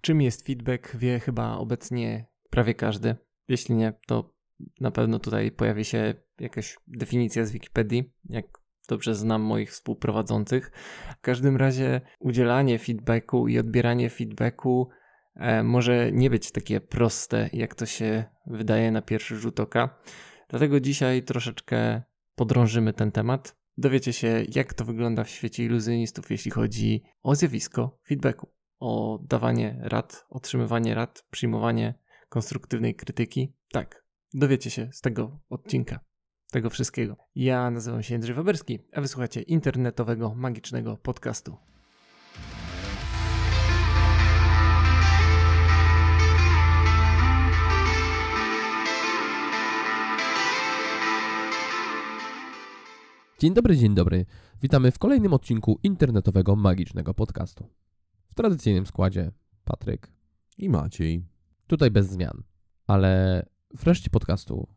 Czym jest feedback, wie chyba obecnie prawie każdy. Jeśli nie, to na pewno tutaj pojawi się jakaś definicja z Wikipedii, jak dobrze znam moich współprowadzących. W każdym razie udzielanie feedbacku i odbieranie feedbacku e, może nie być takie proste, jak to się wydaje na pierwszy rzut oka. Dlatego dzisiaj troszeczkę podrążymy ten temat. Dowiecie się, jak to wygląda w świecie iluzjonistów, jeśli chodzi o zjawisko feedbacku, o dawanie rad, otrzymywanie rad, przyjmowanie konstruktywnej krytyki. Tak, dowiecie się z tego odcinka, tego wszystkiego. Ja nazywam się Jędrzej Waberski, a wysłuchacie internetowego, magicznego podcastu. Dzień dobry, dzień dobry. Witamy w kolejnym odcinku internetowego magicznego podcastu. W tradycyjnym składzie Patryk i Maciej. Tutaj bez zmian. Ale w reszcie podcastu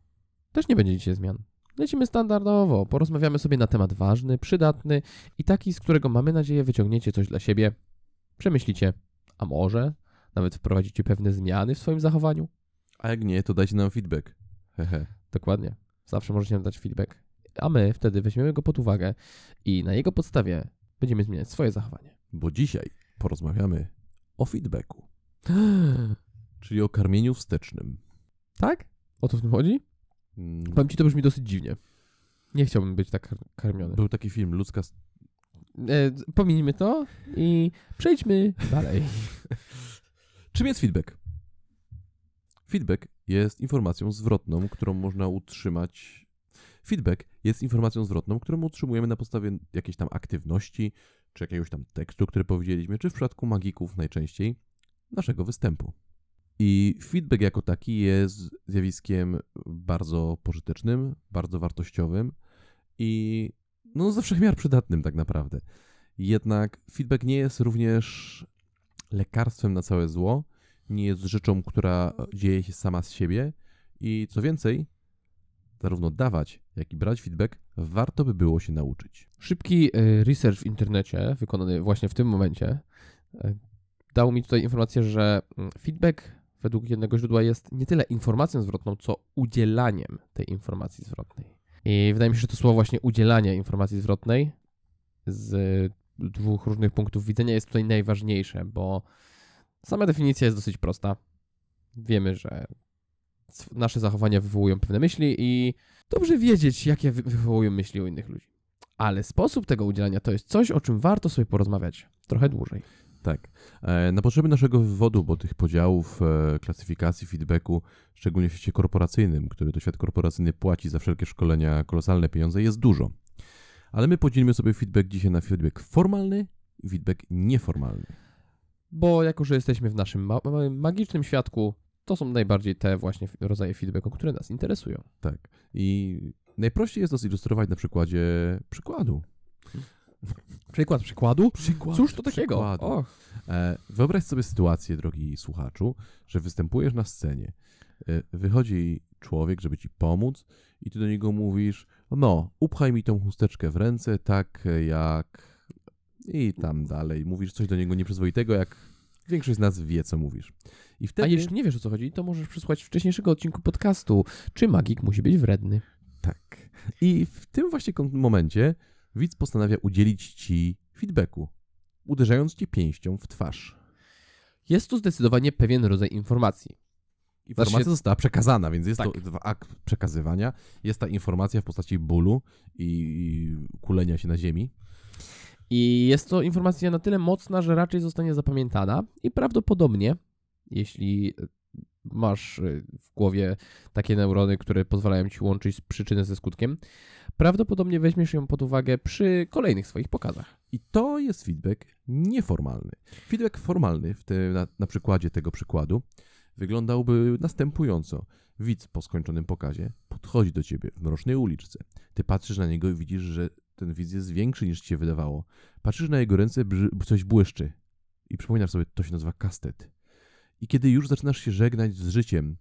też nie będzie dzisiaj zmian. Lecimy standardowo, porozmawiamy sobie na temat ważny, przydatny i taki, z którego mamy nadzieję wyciągniecie coś dla siebie, przemyślicie, a może nawet wprowadzicie pewne zmiany w swoim zachowaniu. A jak nie, to dajcie nam feedback. Hehe. Dokładnie. Zawsze możecie nam dać feedback a my wtedy weźmiemy go pod uwagę i na jego podstawie będziemy zmieniać swoje zachowanie. Bo dzisiaj porozmawiamy o feedbacku. Czyli o karmieniu wstecznym. Tak? O to w tym chodzi? Hmm. Powiem ci, to brzmi dosyć dziwnie. Nie chciałbym być tak karmiony. Był taki film, ludzka... E, pominijmy to i przejdźmy dalej. Czym jest feedback? Feedback jest informacją zwrotną, którą można utrzymać Feedback jest informacją zwrotną, którą utrzymujemy na podstawie jakiejś tam aktywności, czy jakiegoś tam tekstu, który powiedzieliśmy, czy w przypadku magików najczęściej naszego występu. I feedback jako taki jest zjawiskiem bardzo pożytecznym, bardzo wartościowym i no ze wszechmiar przydatnym tak naprawdę. Jednak feedback nie jest również lekarstwem na całe zło, nie jest rzeczą, która dzieje się sama z siebie i co więcej, zarówno dawać, jak i brać feedback, warto by było się nauczyć. Szybki e, research w internecie, wykonany właśnie w tym momencie, e, dał mi tutaj informację, że mm, feedback według jednego źródła jest nie tyle informacją zwrotną, co udzielaniem tej informacji zwrotnej. I wydaje mi się, że to słowo właśnie udzielanie informacji zwrotnej z dwóch różnych punktów widzenia jest tutaj najważniejsze, bo sama definicja jest dosyć prosta. Wiemy, że nasze zachowania wywołują pewne myśli i dobrze wiedzieć, jakie wywołują myśli u innych ludzi. Ale sposób tego udzielania to jest coś, o czym warto sobie porozmawiać trochę dłużej. Tak. E, na potrzeby naszego wywodu, bo tych podziałów, e, klasyfikacji, feedbacku, szczególnie w świecie korporacyjnym, który to świat korporacyjny płaci za wszelkie szkolenia kolosalne pieniądze, jest dużo. Ale my podzielimy sobie feedback dzisiaj na feedback formalny i feedback nieformalny. Bo jako, że jesteśmy w naszym ma magicznym świadku, to są najbardziej te właśnie rodzaje feedbacku, które nas interesują. Tak. I najprościej jest to zilustrować na przykładzie przykładu. Przykład przykładu? Przykład Cóż to takiego? E, wyobraź sobie sytuację, drogi słuchaczu, że występujesz na scenie. E, wychodzi człowiek, żeby ci pomóc i ty do niego mówisz, no, upchaj mi tą chusteczkę w ręce, tak jak... I tam dalej. Mówisz coś do niego nieprzyzwoitego, jak większość z nas wie, co mówisz. I wtedy... A jeśli nie wiesz o co chodzi, to możesz przysłać wcześniejszego odcinku podcastu, czy magik musi być wredny. Tak. I w tym właśnie momencie widz postanawia udzielić ci feedbacku, uderzając ci pięścią w twarz. Jest to zdecydowanie pewien rodzaj informacji. Informacja znaczy... została przekazana, więc jest tak. to akt przekazywania. Jest ta informacja w postaci bólu i kulenia się na ziemi. I jest to informacja na tyle mocna, że raczej zostanie zapamiętana i prawdopodobnie jeśli e, masz e, w głowie takie neurony, które pozwalają ci łączyć przyczynę ze skutkiem, prawdopodobnie weźmiesz ją pod uwagę przy kolejnych swoich pokazach. I to jest feedback nieformalny. Feedback formalny, w tym, na, na przykładzie tego przykładu, wyglądałby następująco. Widz po skończonym pokazie podchodzi do ciebie w mrocznej uliczce. Ty patrzysz na niego i widzisz, że ten widz jest większy niż ci się wydawało. Patrzysz na jego ręce, coś błyszczy. I przypominasz sobie, to się nazywa kastet. I kiedy już zaczynasz się żegnać z życiem,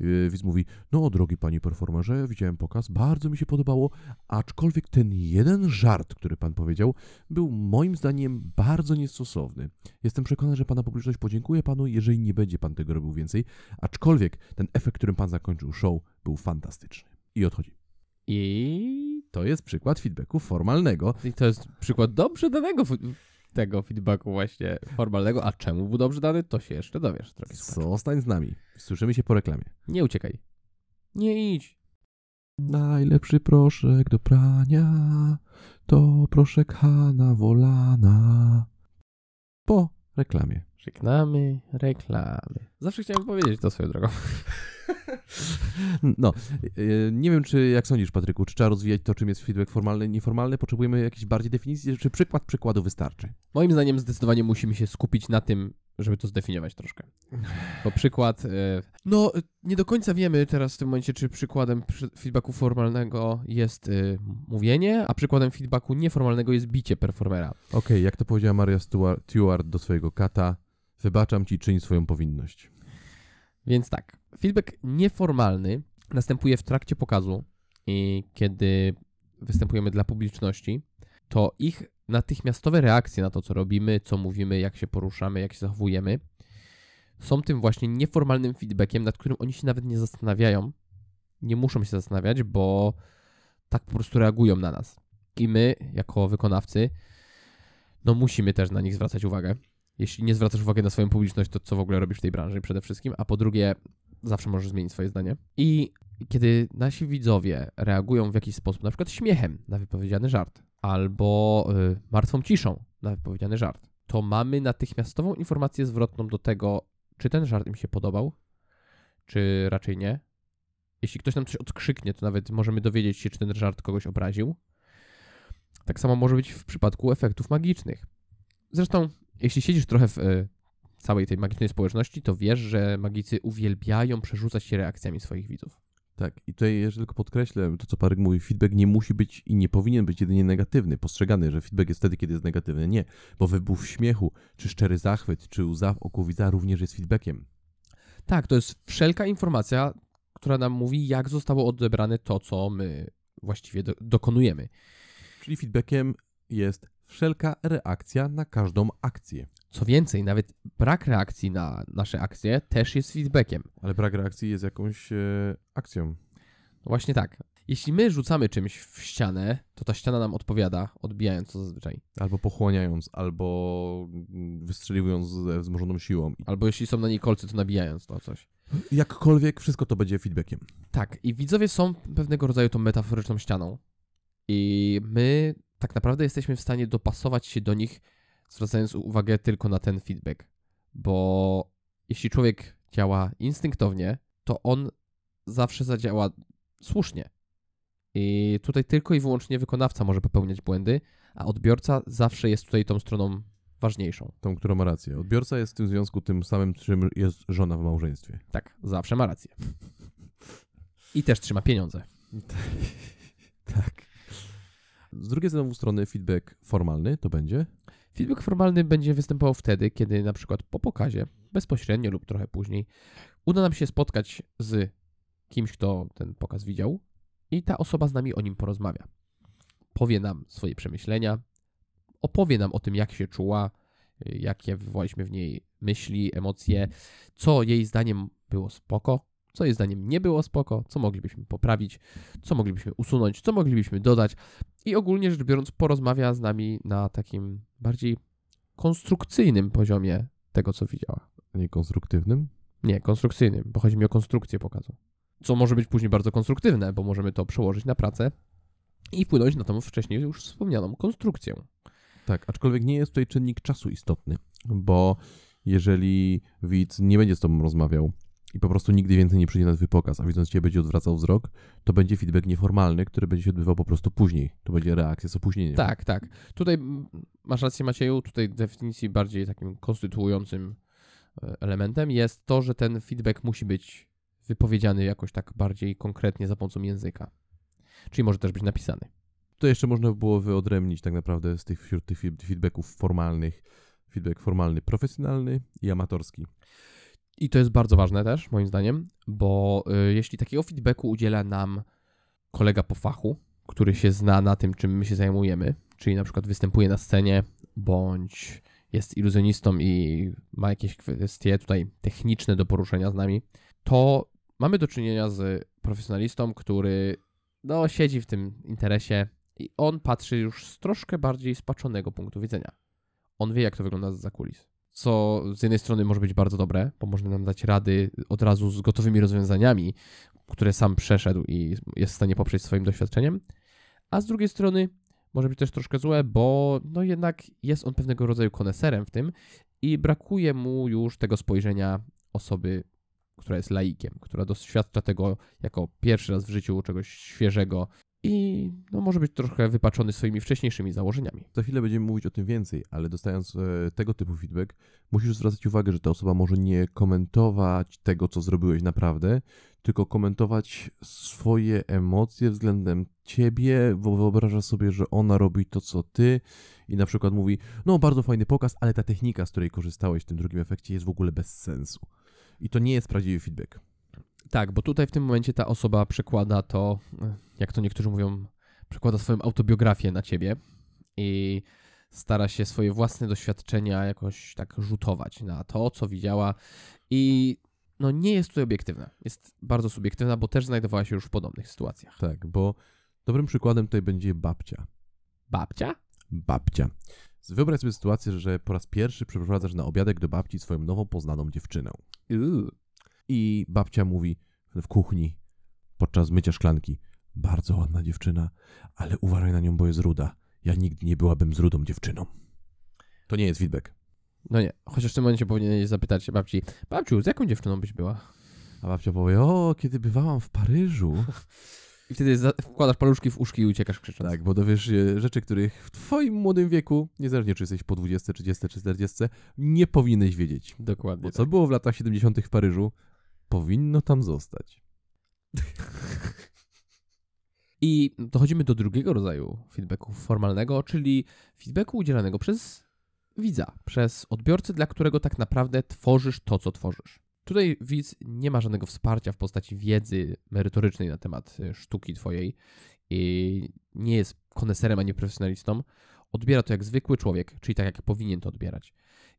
Yy, widz mówi, no drogi panie performerze, widziałem pokaz, bardzo mi się podobało, aczkolwiek ten jeden żart, który pan powiedział, był moim zdaniem bardzo niestosowny. Jestem przekonany, że pana publiczność podziękuje panu, jeżeli nie będzie pan tego robił więcej, aczkolwiek ten efekt, którym pan zakończył show, był fantastyczny. I odchodzi. I, To jest przykład feedbacku formalnego. I to jest przykład dobrze danego tego feedbacku właśnie formalnego. A czemu był dobrze dany, to się jeszcze dowiesz, drogi. Zostań z nami. Słyszymy się po reklamie. Nie uciekaj. Nie idź. Najlepszy proszek do prania to proszek Hanna Wolana. Po reklamie. Żegnamy reklamy. Zawsze chciałem powiedzieć to swoją drogą. No, yy, nie wiem, czy jak sądzisz, Patryku, czy trzeba rozwijać to, czym jest feedback formalny, nieformalny? Potrzebujemy jakiejś bardziej definicji, czy przykład przykładu wystarczy? Moim zdaniem zdecydowanie musimy się skupić na tym, żeby to zdefiniować troszkę. Bo przykład. e, No, e, nie do końca wiemy teraz w tym momencie, czy przykładem przy- feedbacku formalnego jest mówienie, a przykładem feedbacku nieformalnego jest bicie performera. Okej, jak to powiedziała Maria Stewart do swojego kata, wybaczam ci, czyń swoją powinność. Więc tak, feedback nieformalny następuje w trakcie pokazu i kiedy występujemy dla publiczności, to ich natychmiastowe reakcje na to, co robimy, co mówimy, jak się poruszamy, jak się zachowujemy, są tym właśnie nieformalnym feedbackiem, nad którym oni się nawet nie zastanawiają. Nie muszą się zastanawiać, bo tak po prostu reagują na nas. I my, jako wykonawcy, no musimy też na nich zwracać uwagę. Jeśli nie zwracasz uwagi na swoją publiczność, to co w ogóle robisz w tej branży przede wszystkim, a po drugie, zawsze możesz zmienić swoje zdanie. I kiedy nasi widzowie reagują w jakiś sposób, na przykład śmiechem na wypowiedziany żart, albo y, martwą ciszą na wypowiedziany żart, to mamy natychmiastową informację zwrotną do tego, czy ten żart im się podobał, czy raczej nie. Jeśli ktoś nam coś odkrzyknie, to nawet możemy dowiedzieć się, czy ten żart kogoś obraził. Tak samo może być w przypadku efektów magicznych. Zresztą, jeśli siedzisz trochę w y, całej tej magicznej społeczności, to wiesz, że magicy uwielbiają przerzucać się reakcjami swoich widzów. Tak, i tutaj jeszcze tylko podkreślę to, co Parek mówi, feedback nie musi być i nie powinien być jedynie negatywny, postrzegany, że feedback jest wtedy, kiedy jest negatywny. Nie, bo wybuch śmiechu, czy szczery zachwyt, czy łza w oku widza również jest feedbackiem. Tak, to jest wszelka informacja, która nam mówi, jak zostało odebrane to, co my właściwie do, dokonujemy. Czyli feedbackiem jest wszelka reakcja na każdą akcję. Co więcej, nawet brak reakcji na nasze akcje też jest feedbackiem. Ale brak reakcji jest jakąś e, akcją. No właśnie tak. Jeśli my rzucamy czymś w ścianę, to ta ściana nam odpowiada, odbijając to zazwyczaj. Albo pochłaniając, albo wystrzeliwując ze wzmożoną siłą. Albo jeśli są na niej kolce, to nabijając to coś. Jakkolwiek, wszystko to będzie feedbackiem. Tak, i widzowie są pewnego rodzaju tą metaforyczną ścianą. I my tak naprawdę jesteśmy w stanie dopasować się do nich, zwracając uwagę tylko na ten feedback. Bo jeśli człowiek działa instynktownie, to on zawsze zadziała słusznie. I tutaj tylko i wyłącznie wykonawca może popełniać błędy, a odbiorca zawsze jest tutaj tą stroną ważniejszą. Tą, która ma rację. Odbiorca jest w tym związku tym samym, czym jest żona w małżeństwie. Tak, zawsze ma rację. I też trzyma pieniądze. Tak. Z drugiej znowu strony feedback formalny to będzie Feedback formalny będzie występował wtedy, kiedy na przykład po pokazie, bezpośrednio lub trochę później, uda nam się spotkać z kimś, kto ten pokaz widział i ta osoba z nami o nim porozmawia. Powie nam swoje przemyślenia, opowie nam o tym, jak się czuła, jakie wywołaliśmy w niej myśli, emocje, co jej zdaniem było spoko, co jej zdaniem nie było spoko, co moglibyśmy poprawić, co moglibyśmy usunąć, co moglibyśmy dodać i ogólnie rzecz biorąc porozmawia z nami na takim bardziej konstrukcyjnym poziomie tego, co widziała. nie konstruktywnym. Nie, konstrukcyjnym, bo chodzi mi o konstrukcję pokazu. Co może być później bardzo konstruktywne, bo możemy to przełożyć na pracę i wpłynąć na tą wcześniej już wspomnianą konstrukcję. Tak, aczkolwiek nie jest tutaj czynnik czasu istotny, bo jeżeli widz nie będzie z tobą rozmawiał i po prostu nigdy więcej nie przyjdzie na twój pokaz, a widząc cię będzie odwracał wzrok, to będzie feedback nieformalny, który będzie się odbywał po prostu później. To będzie reakcja z opóźnieniem. Tak, tak. Tutaj masz rację Macieju, tutaj definicji bardziej takim konstytuującym e, elementem jest to, że ten feedback musi być wypowiedziany jakoś tak bardziej konkretnie za pomocą języka. Czyli może też być napisany. To jeszcze można by było wyodrębnić tak naprawdę z tych, wśród tych feed- feedbacków formalnych, feedback formalny profesjonalny i amatorski. I to jest bardzo ważne też, moim zdaniem, bo y, jeśli takiego feedbacku udziela nam kolega po fachu, który się zna na tym, czym my się zajmujemy, czyli na przykład występuje na scenie, bądź jest iluzjonistą i ma jakieś kwestie tutaj techniczne do poruszenia z nami, to mamy do czynienia z profesjonalistą, który no, siedzi w tym interesie i on patrzy już z troszkę bardziej spaczonego punktu widzenia. On wie, jak to wygląda za kulis. Co z jednej strony może być bardzo dobre, bo może nam dać rady od razu z gotowymi rozwiązaniami, które sam przeszedł i jest w stanie poprzeć swoim doświadczeniem, a z drugiej strony może być też troszkę złe, bo no jednak jest on pewnego rodzaju koneserem w tym i brakuje mu już tego spojrzenia osoby, która jest laikiem, która doświadcza tego jako pierwszy raz w życiu czegoś świeżego i no, może być trochę wypaczony swoimi wcześniejszymi założeniami. Za chwilę będziemy mówić o tym więcej, ale dostając e, tego typu feedback, musisz zwracać uwagę, że ta osoba może nie komentować tego, co zrobiłeś naprawdę, tylko komentować swoje emocje względem ciebie, bo wyobraża sobie, że ona robi to, co ty i na przykład mówi, no bardzo fajny pokaz, ale ta technika, z której korzystałeś w tym drugim efekcie jest w ogóle bez sensu. I to nie jest prawdziwy feedback. Tak, bo tutaj w tym momencie ta osoba przekłada to, jak to niektórzy mówią, przekłada swoją autobiografię na ciebie i stara się swoje własne doświadczenia jakoś tak rzutować na to, co widziała i no nie jest tutaj obiektywna. Jest bardzo subiektywna, bo też znajdowała się już w podobnych sytuacjach. Tak, bo dobrym przykładem tutaj będzie babcia. Babcia? Babcia. Wyobraź sobie sytuację, że po raz pierwszy przeprowadzasz na obiadek do babci swoją nową poznaną dziewczynę. Uuu. I babcia mówi w kuchni podczas mycia szklanki: Bardzo ładna dziewczyna, ale uważaj na nią, bo jest ruda. Ja nigdy nie byłabym z rudą dziewczyną. To nie jest feedback. No nie, chociaż w tym momencie powinieneś zapytać się babci, babciu, z jaką dziewczyną byś była? A babcia powie: O, kiedy bywałam w Paryżu. I wtedy wkładasz paluszki w uszki i uciekasz krzycząc. Tak, bo dowiesz się rzeczy, których w twoim młodym wieku, niezależnie czy jesteś po 20, 30 czy 40, nie powinieneś wiedzieć. Dokładnie. Bo co było w latach 70. w Paryżu, powinno tam zostać. I dochodzimy do drugiego rodzaju feedbacku formalnego, czyli feedbacku udzielanego przez widza, przez odbiorcę, dla którego tak naprawdę tworzysz to, co tworzysz. Tutaj widz nie ma żadnego wsparcia w postaci wiedzy merytorycznej na temat y, sztuki twojej i nie jest koneserem ani profesjonalistą. Odbiera to jak zwykły człowiek, czyli tak jak powinien to odbierać.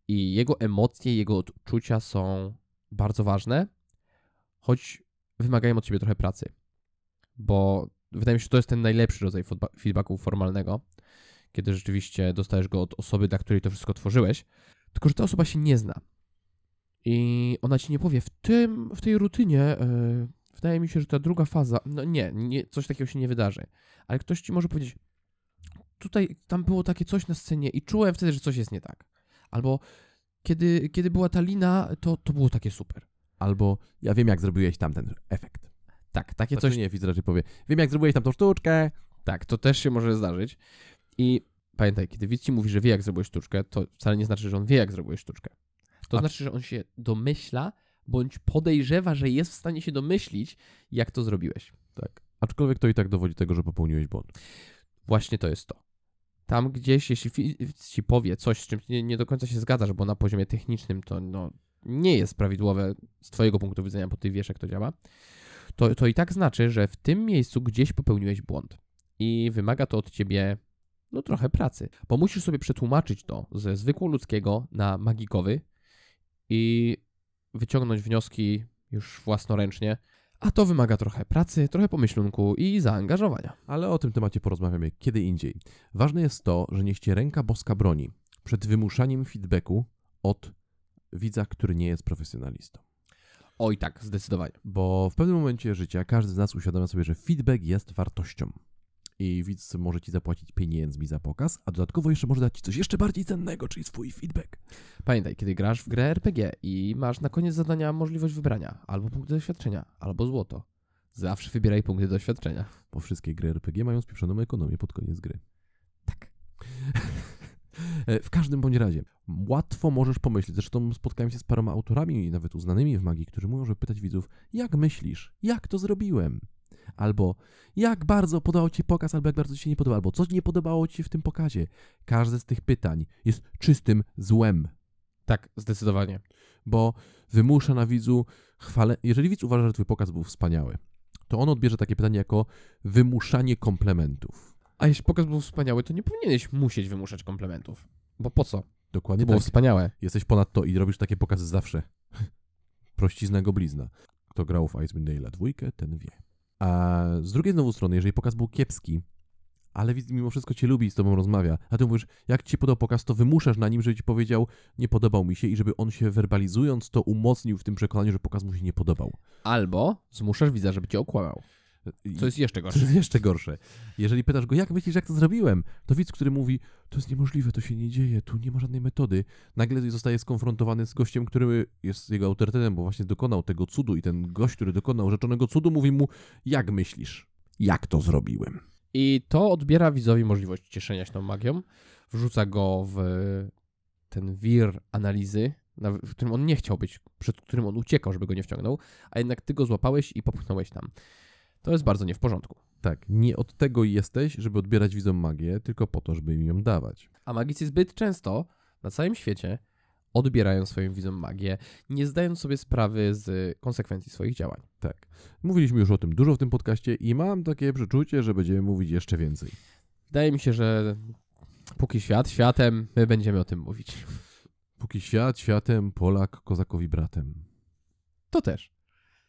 I jego emocje, jego odczucia są bardzo ważne, choć wymagają od ciebie trochę pracy. Bo wydaje mi się, że to jest ten najlepszy rodzaj feedba- feedbacku formalnego, kiedy rzeczywiście dostajesz go od osoby, dla której to wszystko tworzyłeś, tylko że ta osoba się nie zna. I ona ci nie powie, w, tym, w tej rutynie yy, wydaje mi się, że ta druga faza, no nie, nie, coś takiego się nie wydarzy. Ale ktoś ci może powiedzieć, tutaj, tam było takie coś na scenie i czułem wtedy, że coś jest nie tak. Albo kiedy, kiedy była ta lina, to, to było takie super. Albo ja wiem, jak zrobiłeś tamten efekt. Tak, takie Znaczy coś nie, widz raczej powie, wiem, jak zrobiłeś tamtą sztuczkę. Tak, to też się może zdarzyć. I pamiętaj, kiedy widz ci mówi, że wie, jak zrobiłeś sztuczkę, to wcale nie znaczy, że on wie, jak zrobiłeś sztuczkę. To A- znaczy, że on się domyśla, bądź podejrzewa, że jest w stanie się domyślić, jak to zrobiłeś. Tak. Aczkolwiek to i tak dowodzi tego, że popełniłeś błąd. Właśnie to jest to. Tam gdzieś, jeśli ci powie coś, z czym nie, nie do końca się zgadzasz, bo na poziomie technicznym to no, nie jest prawidłowe z twojego punktu widzenia, bo ty wiesz, jak to działa, to, to i tak znaczy, że w tym miejscu gdzieś popełniłeś błąd. I wymaga to od ciebie no trochę pracy, bo musisz sobie przetłumaczyć to ze zwykłoludzkiego na magikowy i wyciągnąć wnioski już własnoręcznie, a to wymaga trochę pracy, trochę pomyślunku i zaangażowania. Ale o tym temacie porozmawiamy kiedy indziej. Ważne jest to, że niech cię ręka boska broni przed wymuszaniem feedbacku od widza, który nie jest profesjonalistą. Oj tak, zdecydowanie. Bo w pewnym momencie życia każdy z nas uświadamia sobie, że feedback jest wartością. I widz może ci zapłacić pieniędzmi za pokaz, a dodatkowo jeszcze może dać ci coś jeszcze bardziej cennego, czyli swój feedback. Pamiętaj, kiedy grasz w grę RPG i masz na koniec zadania możliwość wybrania albo punkty doświadczenia, albo złoto, zawsze wybieraj punkty doświadczenia. Bo wszystkie gry RPG mają spieprzoną ekonomię pod koniec gry. E, W każdym bądź razie, łatwo możesz pomyśleć, zresztą spotkałem się z paroma autorami, nawet uznanymi w magii, którzy mówią, żeby pytać widzów, jak myślisz, jak to zrobiłem? Albo jak bardzo podobał Ci pokaz, albo jak bardzo Ci się nie podobał, albo co nie podobało Ci się w tym pokazie. Każde z tych pytań jest czystym złem, Tak, zdecydowanie. bo wymusza na widzu chwale. Jeżeli widz uważa, że twój pokaz był wspaniały, to on odbierze takie pytanie jako wymuszanie komplementów. A jeśli pokaz był wspaniały, to nie powinieneś musieć wymuszać komplementów. Bo po co? Dokładnie To było tak. wspaniałe. Jesteś ponad to i robisz takie pokazy zawsze. Prościzna goblizna. Kto grał w Icewind Dale'a dwójkę, ten wie. A z drugiej znowu strony, jeżeli pokaz był kiepski, ale mimo wszystko cię lubi i z tobą rozmawia, a ty mówisz, jak ci się podobał pokaz, to wymuszasz na nim, żeby ci powiedział, nie podobał mi się i żeby on się werbalizując to umocnił w tym przekonaniu, że pokaz mu się nie podobał. Albo zmuszasz widza, żeby cię okłamał. Co jest jeszcze gorsze. jest jeszcze gorsze. Jeżeli pytasz go, jak myślisz, jak to zrobiłem, to widz, który mówi, to jest niemożliwe, to się nie dzieje, tu nie ma żadnej metody, nagle zostaje skonfrontowany z gościem, który jest jego autorytetem, bo właśnie dokonał tego cudu i ten gość, który dokonał rzeczonego cudu, mówi mu, jak myślisz, jak to zrobiłem. I to odbiera widzowi możliwość cieszenia się tą magią, wrzuca go w ten wir analizy, na- w którym on nie chciał być, przed którym on uciekał, żeby go nie wciągnął, a jednak ty go złapałeś i popchnąłeś tam. To jest bardzo nie w porządku. Tak, nie od tego jesteś, żeby odbierać widzom magię, tylko po to, żeby im ją dawać. A magicy zbyt często na całym świecie odbierają swoim widzom magię, nie zdając sobie sprawy z konsekwencji swoich działań. Tak. Mówiliśmy już o tym dużo w tym podcaście i mam takie przeczucie, że będziemy mówić jeszcze więcej. Wydaje mi się, że póki świat światem, my będziemy o tym mówić. Póki świat światem, Polak kozakowi bratem. To też.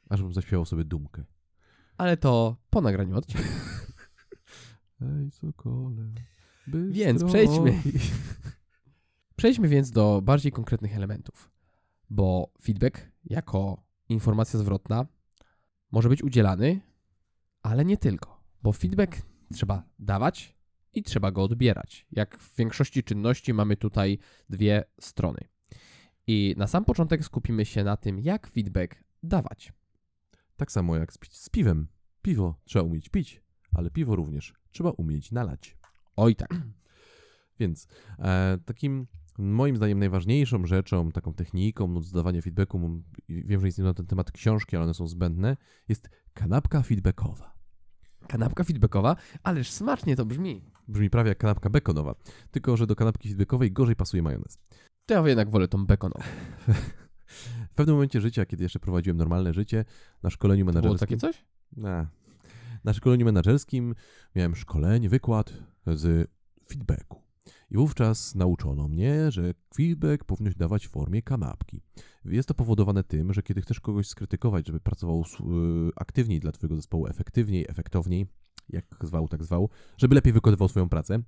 Ażbym zaśpiewał sobie dumkę. Ale to po nagraniu odcinka. Ej, sokole. bystro. Więc przejdźmy. Przejdźmy więc do bardziej konkretnych elementów, bo feedback jako informacja zwrotna może być udzielany, ale nie tylko, bo feedback trzeba dawać i trzeba go odbierać. Jak w większości czynności mamy tutaj dwie strony. I na sam początek skupimy się na tym, jak feedback dawać. Tak samo jak z, pi- z piwem. Piwo trzeba umieć pić, ale piwo również trzeba umieć nalać. Oj tak. Więc e, takim moim zdaniem najważniejszą rzeczą, taką techniką no, zdawania feedbacku, wiem, że istnieją na ten temat książki, ale one są zbędne, jest kanapka feedbackowa. Kanapka feedbackowa, ależ smacznie to brzmi. Brzmi prawie jak kanapka bekonowa, tylko że do kanapki feedbackowej gorzej pasuje majonez. To ja jednak wolę tą bekonową. W pewnym momencie życia, kiedy jeszcze prowadziłem normalne życie, na szkoleniu To było menedżerskim... takie coś? Na, na szkoleniu menedżerskim miałem szkolenie, wykład z feedbacku. I wówczas nauczono mnie, że feedback powinno się dawać w formie kanapki. Jest to powodowane tym, że kiedy chcesz kogoś skrytykować, żeby pracował y, aktywniej dla Twojego zespołu, efektywniej, efektowniej, jak zwał, tak zwał, żeby lepiej wykonywał swoją pracę,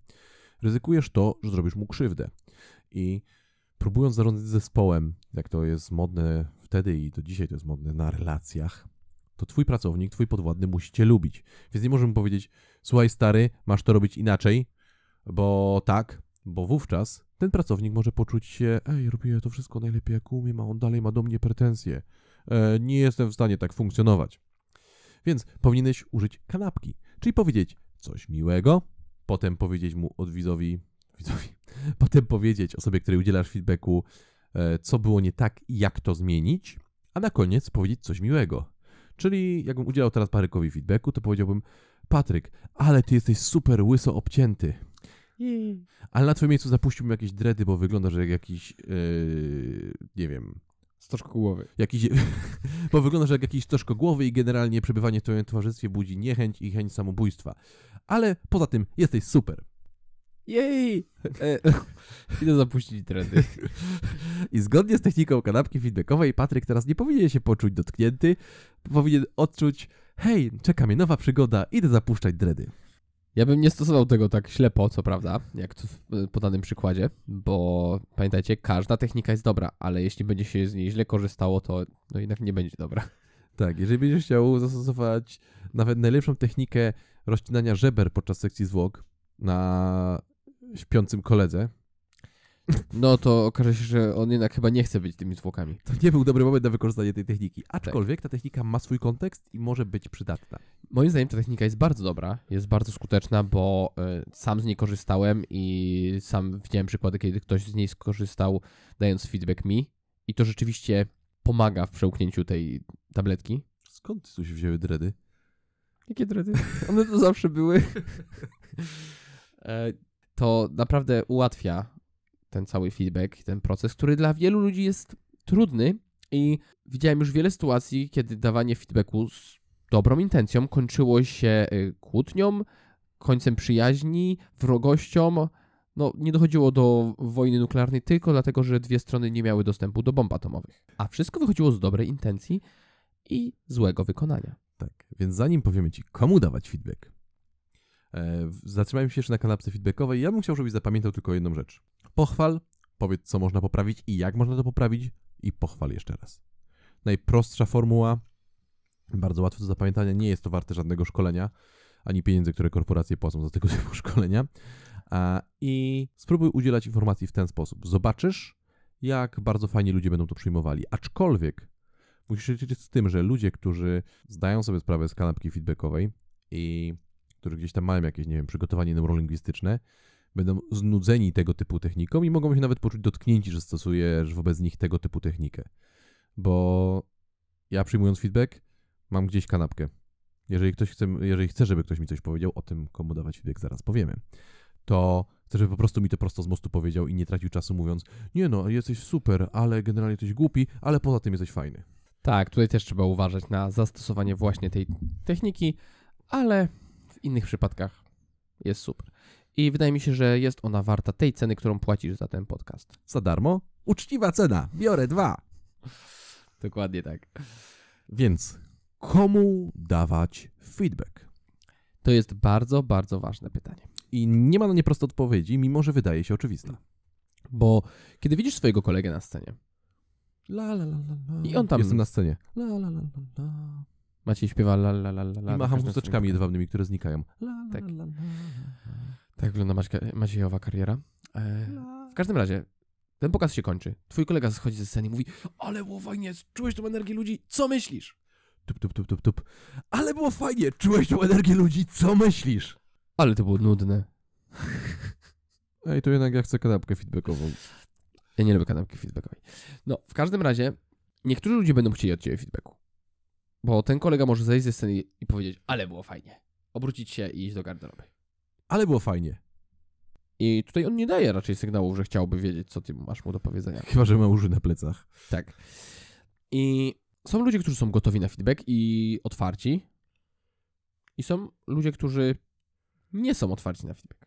ryzykujesz to, że zrobisz mu krzywdę. I próbując zarządzać zespołem, jak to jest modne wtedy i do dzisiaj to jest modne na relacjach, to twój pracownik, twój podwładny musi cię lubić. Więc nie możemy powiedzieć, słuchaj stary, masz to robić inaczej, bo tak, bo wówczas ten pracownik może poczuć się, ej, robię to wszystko najlepiej jak umiem, a on dalej ma do mnie pretensje. E, nie jestem w stanie tak funkcjonować. Więc powinieneś użyć kanapki, czyli powiedzieć coś miłego, potem powiedzieć mu od widzowi, widzowi, potem powiedzieć osobie, której udzielasz feedbacku, e, co było nie tak i jak to zmienić, a na koniec powiedzieć coś miłego. Czyli jakbym udzielał teraz Patrykowi feedbacku, to powiedziałbym, Patryk, ale ty jesteś super łyso obcięty. Ale na twoim miejscu zapuściłbym jakieś dredy, bo wyglądasz jak jakiś, yy, nie wiem, Stożko głowy. jakiś, bo wyglądasz jak jakiś głowy i generalnie przebywanie w twoim towarzystwie budzi niechęć i chęć samobójstwa. Ale poza tym jesteś super. Jej! E, idę zapuścić trendy. I zgodnie z techniką kanapki feedbackowej, Patryk teraz nie powinien się poczuć dotknięty, powinien odczuć, hej, czeka mnie nowa przygoda, idę zapuszczać dredy. Ja bym nie stosował tego tak ślepo, co prawda, jak tu w podanym przykładzie, bo pamiętajcie, każda technika jest dobra, ale jeśli będzie się z niej źle korzystało, to no jednak nie będzie dobra. Tak, jeżeli będziesz chciał zastosować nawet najlepszą technikę rozcinania żeber podczas sekcji zwłok na śpiącym koledze, No to okaże się, że on jednak chyba nie chce być tymi zwłokami. to nie był dobry moment na wykorzystanie tej techniki. Aczkolwiek ta technika ma swój kontekst i może być przydatna. Moim zdaniem ta technika jest bardzo dobra, jest bardzo skuteczna, bo e, sam z niej korzystałem i sam widziałem przykłady, kiedy ktoś z niej skorzystał, dając feedback mi i to rzeczywiście pomaga w przełknięciu tej tabletki. Skąd tu się wzięły dredy? Jakie dredy? One to zawsze były. To naprawdę ułatwia ten cały feedback, ten proces, który dla wielu ludzi jest trudny, I widziałem już wiele sytuacji, kiedy dawanie feedbacku z dobrą intencją kończyło się y, kłótnią, końcem przyjaźni, wrogością. No, nie dochodziło do wojny nuklearnej tylko dlatego, że dwie strony nie miały dostępu do bomb atomowych. A wszystko wychodziło z dobrej intencji i złego wykonania. Tak, więc zanim powiemy Ci, komu dawać feedback, zatrzymajmy się jeszcze na kanapce feedbackowej. Ja bym chciał, żebyś zapamiętał tylko jedną rzecz. Pochwal, powiedz, co można poprawić i jak można to poprawić i pochwal jeszcze raz. Najprostsza formuła, bardzo łatwe do zapamiętania, nie jest to warte żadnego szkolenia, ani pieniędzy, które korporacje płacą za tego typu szkolenia. I spróbuj udzielać informacji w ten sposób. Zobaczysz, jak bardzo fajnie ludzie będą to przyjmowali. Aczkolwiek musisz liczyć z tym, że ludzie, którzy zdają sobie sprawę z kanapki feedbackowej i którzy gdzieś tam mają jakieś, nie wiem, przygotowanie neurolingwistyczne, będą znudzeni tego typu techniką i mogą się nawet poczuć dotknięci, że stosujesz wobec nich tego typu technikę. Bo ja przyjmując feedback, mam gdzieś kanapkę. Jeżeli ktoś chce, jeżeli chce, żeby ktoś mi coś powiedział o tym, komu dawać feedback, zaraz powiemy, to chcę, żeby po prostu mi to prosto z mostu powiedział i nie tracił czasu mówiąc, nie no, jesteś super, ale generalnie jesteś głupi, ale poza tym jesteś fajny. Tak, tutaj też trzeba uważać na zastosowanie właśnie tej techniki, ale w innych przypadkach jest super. I wydaje mi się, że jest ona warta tej ceny, którą płacisz za ten podcast. Za darmo? Uczciwa cena, biorę dwa. Dokładnie tak. Więc komu dawać feedback? To jest bardzo, bardzo ważne pytanie. I nie ma na nie proste odpowiedzi, mimo że wydaje się oczywista. Bo kiedy widzisz swojego kolegę na scenie, La, la, la, la, la. I on tam- Jestem na scenie. La, la, la, la, la. Maciej śpiewa la la la la la. I macham chusteczkami jedwabnymi, które znikają. La, Tak. la, la, la. Tak wygląda Maćka, Maciejowa kariera. E, w każdym razie, ten pokaz się kończy. Twój kolega schodzi ze sceny i mówi ale było fajnie, czułeś tą energię ludzi, co myślisz? Tup, tup, tup, tup, tup. Ale było fajnie, czułeś tą energię ludzi, co myślisz? Ale to było nudne. Ej, to jednak ja chcę kanapkę feedbackową. Ja nie lubię kanapki feedbackowej. No, w każdym razie, niektórzy ludzie będą chcieli od ciebie feedbacku. Bo ten kolega może zejść ze sceny i powiedzieć, ale było fajnie. Obrócić się i iść do garderoby. Ale było fajnie. I tutaj on nie daje raczej sygnałów, że chciałby wiedzieć, co ty masz mu do powiedzenia. Chyba, że ma uży na plecach. Tak. I są ludzie, którzy są gotowi na feedback i otwarci. I są ludzie, którzy nie są otwarci na feedback.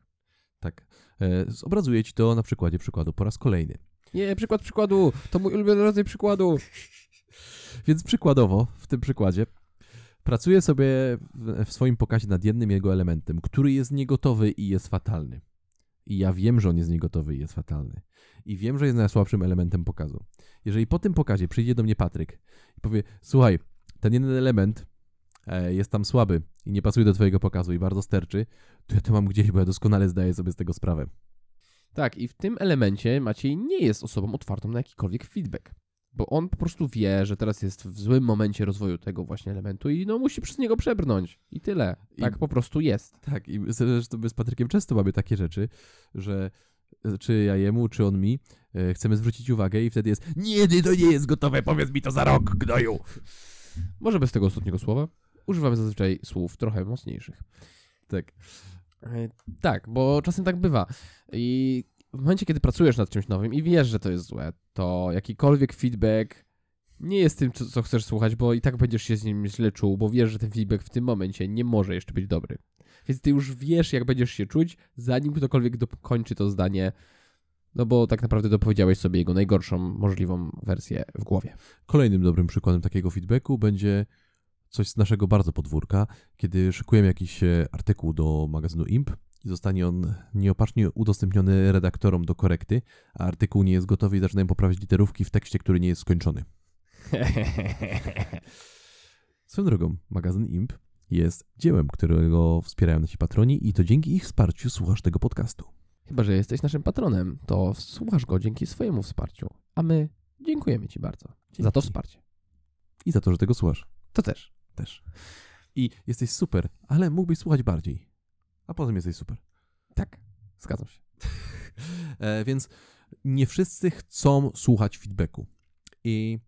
Tak. E, zobrazuję ci to na przykładzie przykładu po raz kolejny. Nie, przykład przykładu. To mój ulubiony rodzaj przykładu. Więc przykładowo, w tym przykładzie, pracuję sobie w, swoim pokazie nad jednym jego elementem, który jest niegotowy i jest fatalny. I ja wiem, że on jest niegotowy i jest fatalny. I wiem, że jest najsłabszym elementem pokazu. Jeżeli po tym pokazie przyjdzie do mnie Patryk i powie, słuchaj, ten jeden element e, jest tam słaby i nie pasuje do twojego pokazu i bardzo sterczy, to ja to mam gdzieś, bo ja doskonale zdaję sobie z tego sprawę. Tak, i w tym elemencie Maciej nie jest osobą otwartą na jakikolwiek feedback. Bo on po prostu wie, że teraz jest w złym momencie rozwoju tego właśnie elementu i no musi przez niego przebrnąć. I tyle. Tak I- po prostu jest. Tak, i zresztą my z Patrykiem często mamy takie rzeczy, że e, czy ja jemu, czy on mi e, chcemy zwrócić uwagę i wtedy jest nie, nie, to nie jest gotowe, powiedz mi to za rok, gnoju. Może bez tego ostatniego słowa. Używamy zazwyczaj słów trochę mocniejszych. Tak. E, Tak, bo czasem tak bywa. I w momencie, kiedy pracujesz nad czymś nowym i wiesz, że to jest złe, to jakikolwiek feedback nie jest tym, co, co chcesz słuchać, bo i tak będziesz się z nim źle czuł, bo wiesz, że ten feedback w tym momencie nie może jeszcze być dobry. Więc ty już wiesz, jak będziesz się czuć, zanim ktokolwiek dokończy to zdanie, no bo tak naprawdę dopowiedziałeś sobie jego najgorszą możliwą wersję w głowie. Kolejnym dobrym przykładem takiego feedbacku będzie coś z naszego bardzo podwórka, kiedy szykujemy jakiś e, artykuł do magazynu IMP i zostanie on nieopatrznie udostępniony redaktorom do korekty, a artykuł nie jest gotowy i zaczynają poprawiać literówki w tekście, który nie jest skończony. Swoją drogą, magazyn IMP jest dziełem, którego wspierają nasi patroni i to dzięki ich wsparciu słuchasz tego podcastu. Chyba, że jesteś naszym patronem, to słuchasz go dzięki swojemu wsparciu. A my dziękujemy Ci bardzo za to Dzięki. wsparcie. I za to, że tego słuchasz To też. też. I jesteś super, ale mógłbyś słuchać bardziej. A potem jesteś super. Tak, zgadzam się. E, więc nie wszyscy chcą słuchać feedbacku. I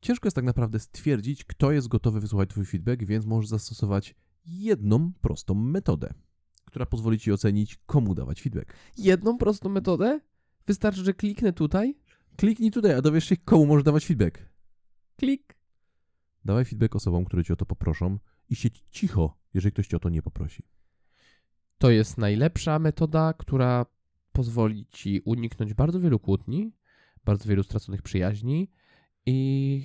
ciężko jest tak naprawdę stwierdzić, kto jest gotowy wysłuchać Twój feedback, więc możesz zastosować jedną prostą metodę, która pozwoli Ci ocenić, komu dawać feedback. Jedną prostą metodę? Wystarczy, że kliknę tutaj? Kliknij tutaj, a dowiesz się, komu możesz dawać feedback. Klik. Dawaj feedback osobom, które cię o to poproszą i siedź cicho, jeżeli ktoś cię o to nie poprosi. To jest najlepsza metoda, która pozwoli ci uniknąć bardzo wielu kłótni, bardzo wielu straconych przyjaźni i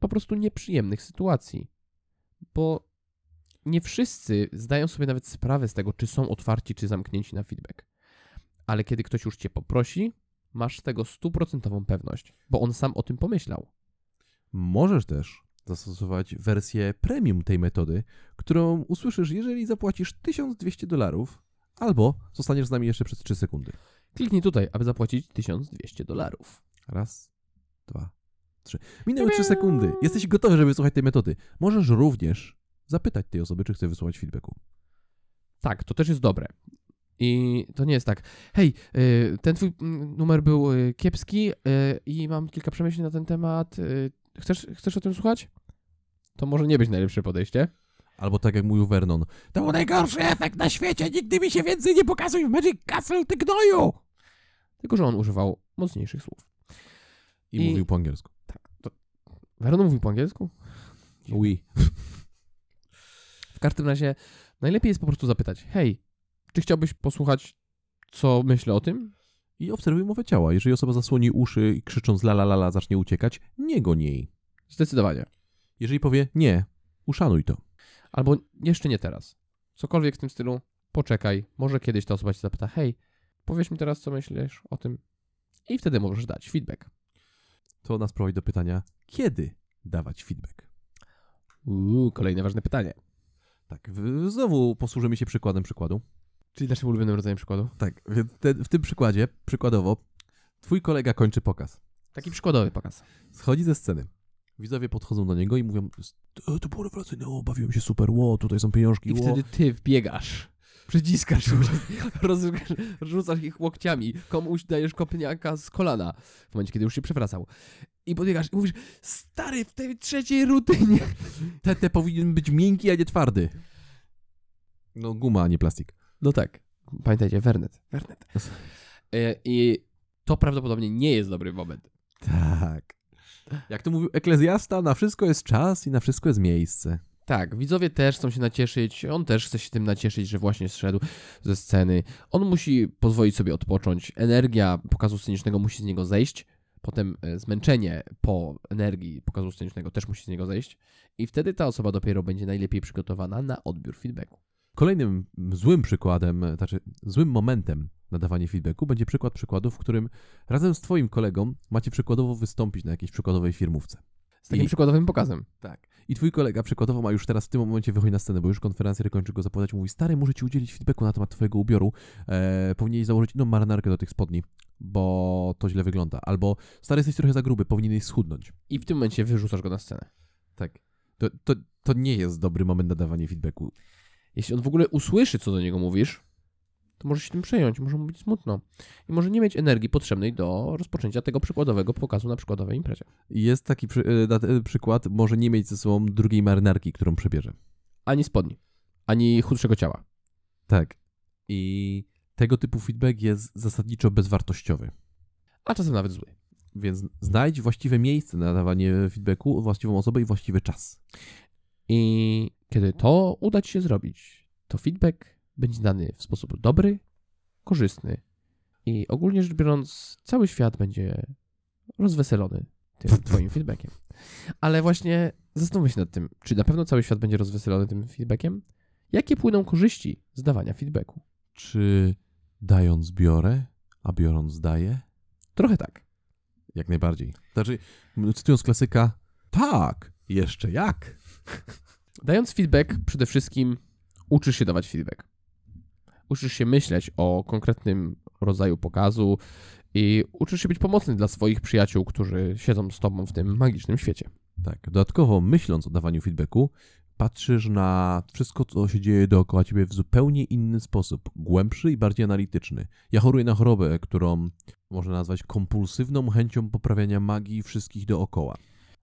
po prostu nieprzyjemnych sytuacji. Bo nie wszyscy zdają sobie nawet sprawę z tego, czy są otwarci, czy zamknięci na feedback. Ale kiedy ktoś już cię poprosi, masz tego stuprocentową pewność, bo on sam o tym pomyślał. Możesz też zastosować wersję premium tej metody, którą usłyszysz, jeżeli zapłacisz 1200 dolarów, albo zostaniesz z nami jeszcze przez 3 sekundy. Kliknij tutaj, aby zapłacić 1200 dolarów. Raz, dwa, trzy. Minęły 3 sekundy. Jesteś gotowy, żeby wysłuchać tej metody. Możesz również zapytać tej osoby, czy chce wysłuchać feedbacku. Tak, to też jest dobre. I to nie jest tak, hej, y, ten twój mm, numer był y, kiepski y, i mam kilka przemyśleń na ten temat. Chcesz, chcesz o tym słuchać? To może nie być najlepsze podejście. Albo tak jak mówił Vernon. To był najgorszy efekt na świecie. Nigdy mi się więcej nie pokazuj w Magic Castle, ty gnoju! Tylko, że on używał mocniejszych słów. I, I- mówił po angielsku. Vernon mówił po angielsku? Oui. W każdym razie najlepiej jest po prostu zapytać, hej, czy chciałbyś posłuchać, co myślę o tym? I obserwuj mowę ciała. Jeżeli osoba zasłoni uszy i krzycząc la la la la zacznie uciekać, nie go niej. Zdecydowanie. Jeżeli powie nie, uszanuj to. Albo jeszcze nie teraz. Cokolwiek w tym stylu, poczekaj, może kiedyś ta osoba cię zapyta, hej, powiesz mi teraz, co myślisz o tym? I wtedy możesz dać feedback. To nas prowadzi do pytania, kiedy dawać feedback? Uuu, kolejne ważne pytanie. Tak, znowu posłużymy się przykładem przykładu. Czyli naszym ulubionym rodzajem przykładu? Tak, więc te, w tym przykładzie, przykładowo, twój kolega kończy pokaz. Taki przykładowy pokaz. Schodzi ze sceny. Widzowie podchodzą do niego i mówią, to, to było rewelacyjne, o, bawiłem się super, ło, tutaj są pieniążki, I ło. wtedy ty wbiegasz, przyciskasz, rozrzucasz, rzucasz ich łokciami, komuś dajesz kopniaka z kolana, w momencie, kiedy już się przewracał. I podbiegasz i mówisz, stary, w tej trzeciej rutynie. Te, te powinien być miękki, a nie twardy. No guma, a nie plastik. No tak. Pamiętajcie, Wernet. Wernet. E, I to prawdopodobnie nie jest dobry moment. Tak. Jak to mówił Eklezjasta, na wszystko jest czas i na wszystko jest miejsce. Tak, widzowie też chcą się nacieszyć, on też chce się tym nacieszyć, że właśnie zszedł ze sceny. On musi pozwolić sobie odpocząć, energia pokazu scenicznego musi z niego zejść, potem e, zmęczenie po energii pokazu scenicznego też musi z niego zejść i wtedy ta osoba dopiero będzie najlepiej przygotowana na odbiór feedbacku. Kolejnym złym przykładem, znaczy złym momentem na dawanie feedbacku będzie przykład przykładu, w którym razem z twoim kolegą macie przykładowo wystąpić na jakiejś przykładowej firmówce. Z takim I- przykładowym pokazem. Tak. I twój kolega przykładowo ma już teraz w tym momencie wychodzi na scenę, bo już konferencję kończy go zapowiadać, mówi, stary, muszę ci udzielić feedbacku na temat twojego ubioru, e, powinieneś założyć inną marynarkę do tych spodni, bo to źle wygląda. Albo, stary, jesteś trochę za gruby, powinieneś schudnąć. I w tym momencie wyrzucasz go na scenę. Tak. To, to, to nie jest dobry moment na dawanie feedbacku. Jeśli on w ogóle usłyszy, co do niego mówisz, to może się tym przejąć, może mu być smutno. I może nie mieć energii potrzebnej do rozpoczęcia tego przykładowego pokazu na przykładowej imprezie. Jest taki przy, na- e, przykład, może nie mieć ze sobą drugiej marynarki, którą przebierze. Ani spodni, ani chudszego ciała. Tak. I tego typu feedback jest zasadniczo bezwartościowy. A czasem nawet zły. Więc znajdź właściwe miejsce na dawanie feedbacku, właściwą osobę i właściwy czas. I kiedy to uda ci się zrobić, to feedback będzie dany w sposób dobry, korzystny. I ogólnie rzecz biorąc, cały świat będzie rozweselony tym twoim feedbackiem. Ale właśnie zastanówmy się nad tym, czy na pewno cały świat będzie rozweselony tym feedbackiem? Jakie płyną korzyści z dawania feedbacku? Czy dając biorę, a biorąc daję? Trochę tak. Jak najbardziej. Znaczy, cytując klasyka, tak, jeszcze jak. Dając feedback, przede wszystkim uczysz się dawać feedback. Uczysz się myśleć o konkretnym rodzaju pokazu i uczysz się być pomocny dla swoich przyjaciół, którzy siedzą z tobą w tym magicznym świecie. Tak, dodatkowo myśląc o dawaniu feedbacku, patrzysz na wszystko, co się dzieje dookoła ciebie w zupełnie inny sposób, głębszy i bardziej analityczny. Ja choruję na chorobę, którą można nazwać kompulsywną chęcią poprawiania magii wszystkich dookoła.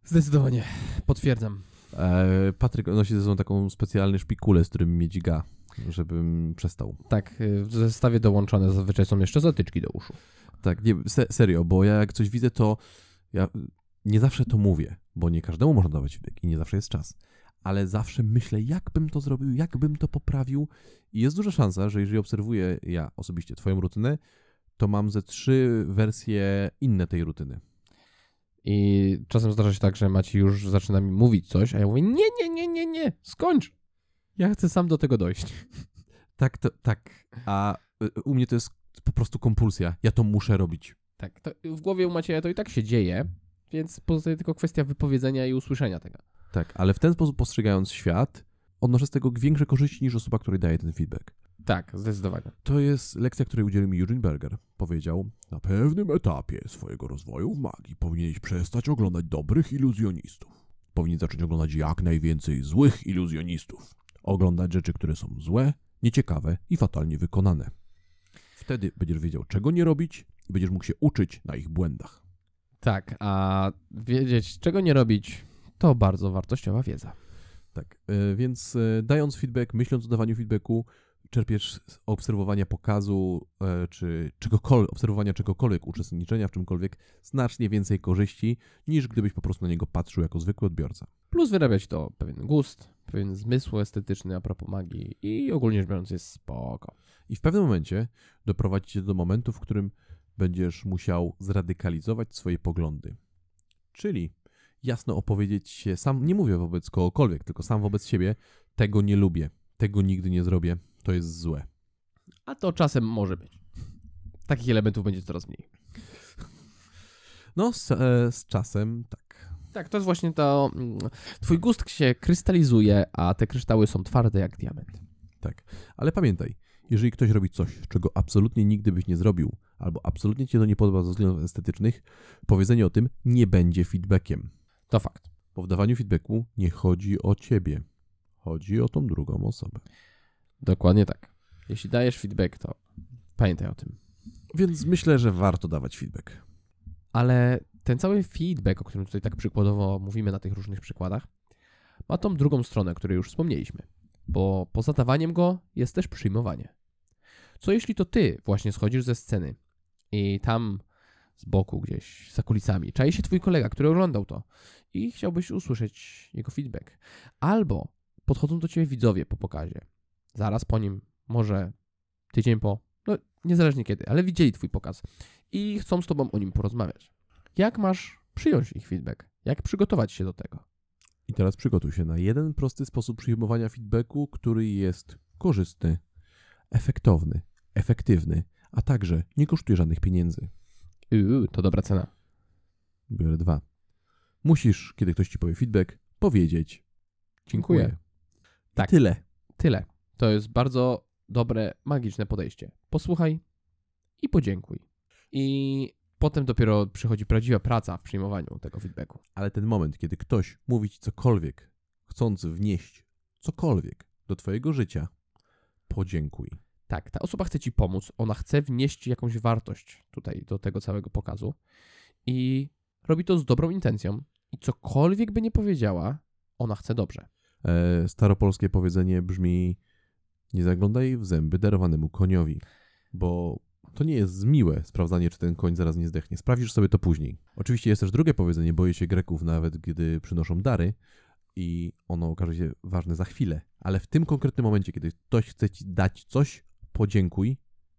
Zdecydowanie. Potwierdzam. E, Patryk nosi ze sobą taką specjalną szpikulę, z którym mnie dźga, żebym przestał. Tak, w zestawie dołączone zazwyczaj są jeszcze zatyczki do uszu. Tak, nie, se, serio, bo ja jak coś widzę, to ja nie zawsze to mówię, bo nie każdemu można dawać feedback i nie zawsze jest czas. Ale zawsze myślę, jak bym to zrobił, jak bym to poprawił. I jest duża szansa, że jeżeli obserwuję ja osobiście Twoją rutynę, to mam ze trzy wersje inne tej rutyny. I czasem zdarza się tak, że Maci już zaczyna mi mówić coś, a ja mówię, nie, nie, nie, nie, nie, skończ. Ja chcę sam do tego dojść. Tak, to, tak. A y, u mnie to jest po prostu kompulsja. Ja to muszę robić. Tak, w głowie u Macieja to i tak się dzieje, więc pozostaje tylko kwestia wypowiedzenia i usłyszenia tego. Tak, ale w ten sposób postrzegając świat, odnoszę z tego większe korzyści niż osoba, której daje ten feedback. Tak, zdecydowanie. To jest lekcja, której udzielił mi Eugene Berger. Powiedział, na pewnym etapie swojego rozwoju w magii powinieneś przestać oglądać dobrych iluzjonistów. Powinien zacząć oglądać jak najwięcej złych iluzjonistów. Oglądać rzeczy, które są złe, nieciekawe i fatalnie wykonane. Wtedy będziesz wiedział, czego nie robić i będziesz mógł się uczyć na ich błędach. Tak, a wiedzieć, czego nie robić, to bardzo wartościowa wiedza. Tak, e, więc e, dając feedback, myśląc o dawaniu feedbacku, czerpiesz z obserwowania pokazu, e, czy czegokolwiek, obserwowania czegokolwiek, uczestniczenia w czymkolwiek, znacznie więcej korzyści, niż gdybyś po prostu na niego patrzył jako zwykły odbiorca. Plus wyrabiać to pewien gust, pewien zmysł estetyczny a propos magii i ogólnie rzecz biorąc jest spoko. I w pewnym momencie doprowadzi cię do momentu, w którym będziesz musiał zradykalizować swoje poglądy. Czyli jasno opowiedzieć się sam, nie mówię wobec kogokolwiek, tylko sam wobec siebie, tego nie lubię, tego nigdy nie zrobię, to jest złe. A to czasem może być. Takich elementów będzie coraz mniej. No, z, e, z czasem tak. Tak, to jest właśnie to. mm, Twój gust się krystalizuje, a te kryształy są twarde jak diament. Tak. Ale pamiętaj, jeżeli ktoś robi coś, czego absolutnie nigdy byś nie zrobił, albo absolutnie cię to nie podoba ze względów estetycznych, powiedzenie o tym nie będzie feedbackiem. To fakt. Po wdawaniu feedbacku nie chodzi o ciebie. Chodzi o tą drugą osobę. Dokładnie tak. Jeśli dajesz feedback, to pamiętaj o tym. Więc myślę, że warto dawać feedback. Ale ten cały feedback, o którym tutaj tak przykładowo mówimy na tych różnych przykładach, ma tą drugą stronę, o której już wspomnieliśmy. Bo poza dawaniem go jest też przyjmowanie. Co jeśli to ty właśnie schodzisz ze sceny i tam z boku gdzieś za kulisami czai się twój kolega, który oglądał to i chciałbyś usłyszeć jego feedback. Albo podchodzą do ciebie widzowie po pokazie. Zaraz po nim, może tydzień po, no niezależnie kiedy, ale widzieli twój pokaz i chcą z tobą o nim porozmawiać. Jak masz przyjąć ich feedback? Jak przygotować się do tego? I teraz przygotuj się na jeden prosty sposób przyjmowania feedbacku, który jest korzystny, efektowny, efektywny, a także nie kosztuje żadnych pieniędzy. Yy, to dobra cena. Biorę dwa. Musisz, kiedy ktoś ci powie feedback, powiedzieć Dziękuję. Tak. tyle. Tyle. To jest bardzo dobre, magiczne podejście. Posłuchaj i podziękuj. I potem dopiero przychodzi prawdziwa praca w przyjmowaniu tego feedbacku. Ale ten moment, kiedy ktoś mówi ci cokolwiek, chcąc wnieść cokolwiek do twojego życia, podziękuj. Tak, ta osoba chce ci pomóc, ona chce wnieść jakąś wartość tutaj do tego całego pokazu i robi to z dobrą intencją i cokolwiek by nie powiedziała, ona chce dobrze. E, staropolskie powiedzenie brzmi: Nie zaglądaj w zęby darowanemu koniowi, bo to nie jest miłe sprawdzanie, czy ten koń zaraz nie zdechnie. Sprawdzisz sobie to później. Oczywiście jest też drugie powiedzenie: boję się Greków, nawet gdy przynoszą dary, i ono okaże się ważne za chwilę. Ale w tym konkretnym momencie, kiedy ktoś chce ci dać coś, podziękuj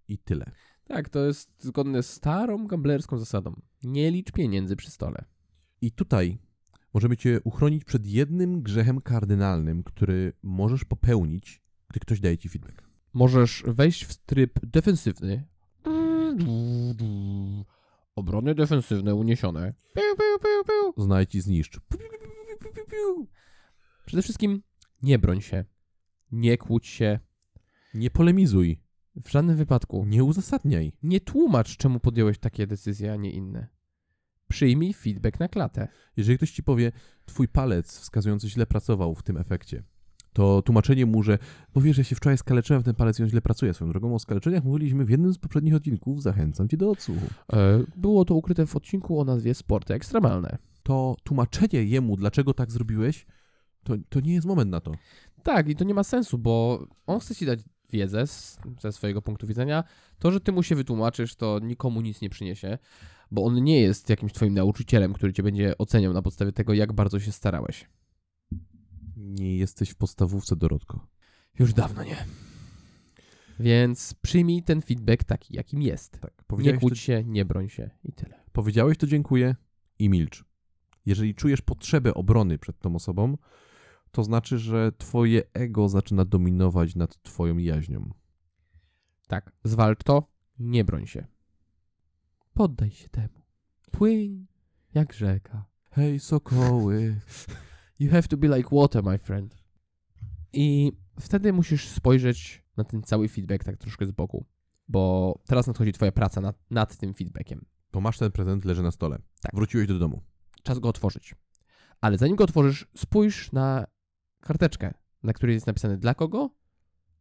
i tyle. Tak, to jest zgodne z starą gamblerską zasadą. Nie licz pieniędzy przy stole. I tutaj możemy cię uchronić przed jednym grzechem kardynalnym, który możesz popełnić, gdy ktoś daje ci feedback. Możesz wejść w tryb defensywny. Obrony defensywne uniesione. Piu, piu, piu, piu. Znajdź i zniszcz. Przede wszystkim nie broń się. Nie kłóć się. Nie polemizuj. W żadnym wypadku. Nie uzasadniaj. Nie tłumacz, czemu podjąłeś takie decyzje, a nie inne. Przyjmij feedback na klatę. Jeżeli ktoś ci powie, twój palec wskazujący źle pracował w tym efekcie, to tłumaczenie mu, że bo wiesz, ja się wczoraj skaleczyłem w ten palec i on źle pracuje. Swoją drogą o skaleczeniach mówiliśmy w jednym z poprzednich odcinków. Zachęcam cię do odsłuchu. E, Było to ukryte w odcinku o nazwie Sporty Ekstremalne. To tłumaczenie jemu, dlaczego tak zrobiłeś, to, to nie jest moment na to. Tak, i to nie ma sensu, bo on chce ci dać wiedzę z, ze swojego punktu widzenia. To, że ty mu się wytłumaczysz, to nikomu nic nie przyniesie, bo on nie jest jakimś twoim nauczycielem, który cię będzie oceniał na podstawie tego, jak bardzo się starałeś. Nie jesteś w podstawówce, Dorotko. Już dawno nie. Więc przyjmij ten feedback taki, jakim jest. Tak. Nie kłóć to, się, nie broń się i tyle. powiedziałeś to dziękuję i milcz. Jeżeli czujesz potrzebę obrony przed tą osobą, to znaczy, że twoje ego zaczyna dominować nad twoją jaźnią. Tak, zwalcz to, nie broń się. Poddaj się temu. Płyń jak rzeka. Hej, sokoły. You have to be like water, my friend. I wtedy musisz spojrzeć na ten cały feedback tak troszkę z boku, bo teraz nadchodzi twoja praca nad, nad tym feedbackiem. To masz ten prezent, leży na stole. Tak. Wróciłeś do domu. Czas go otworzyć. Ale zanim go otworzysz, spójrz na karteczkę, na której jest napisane dla kogo,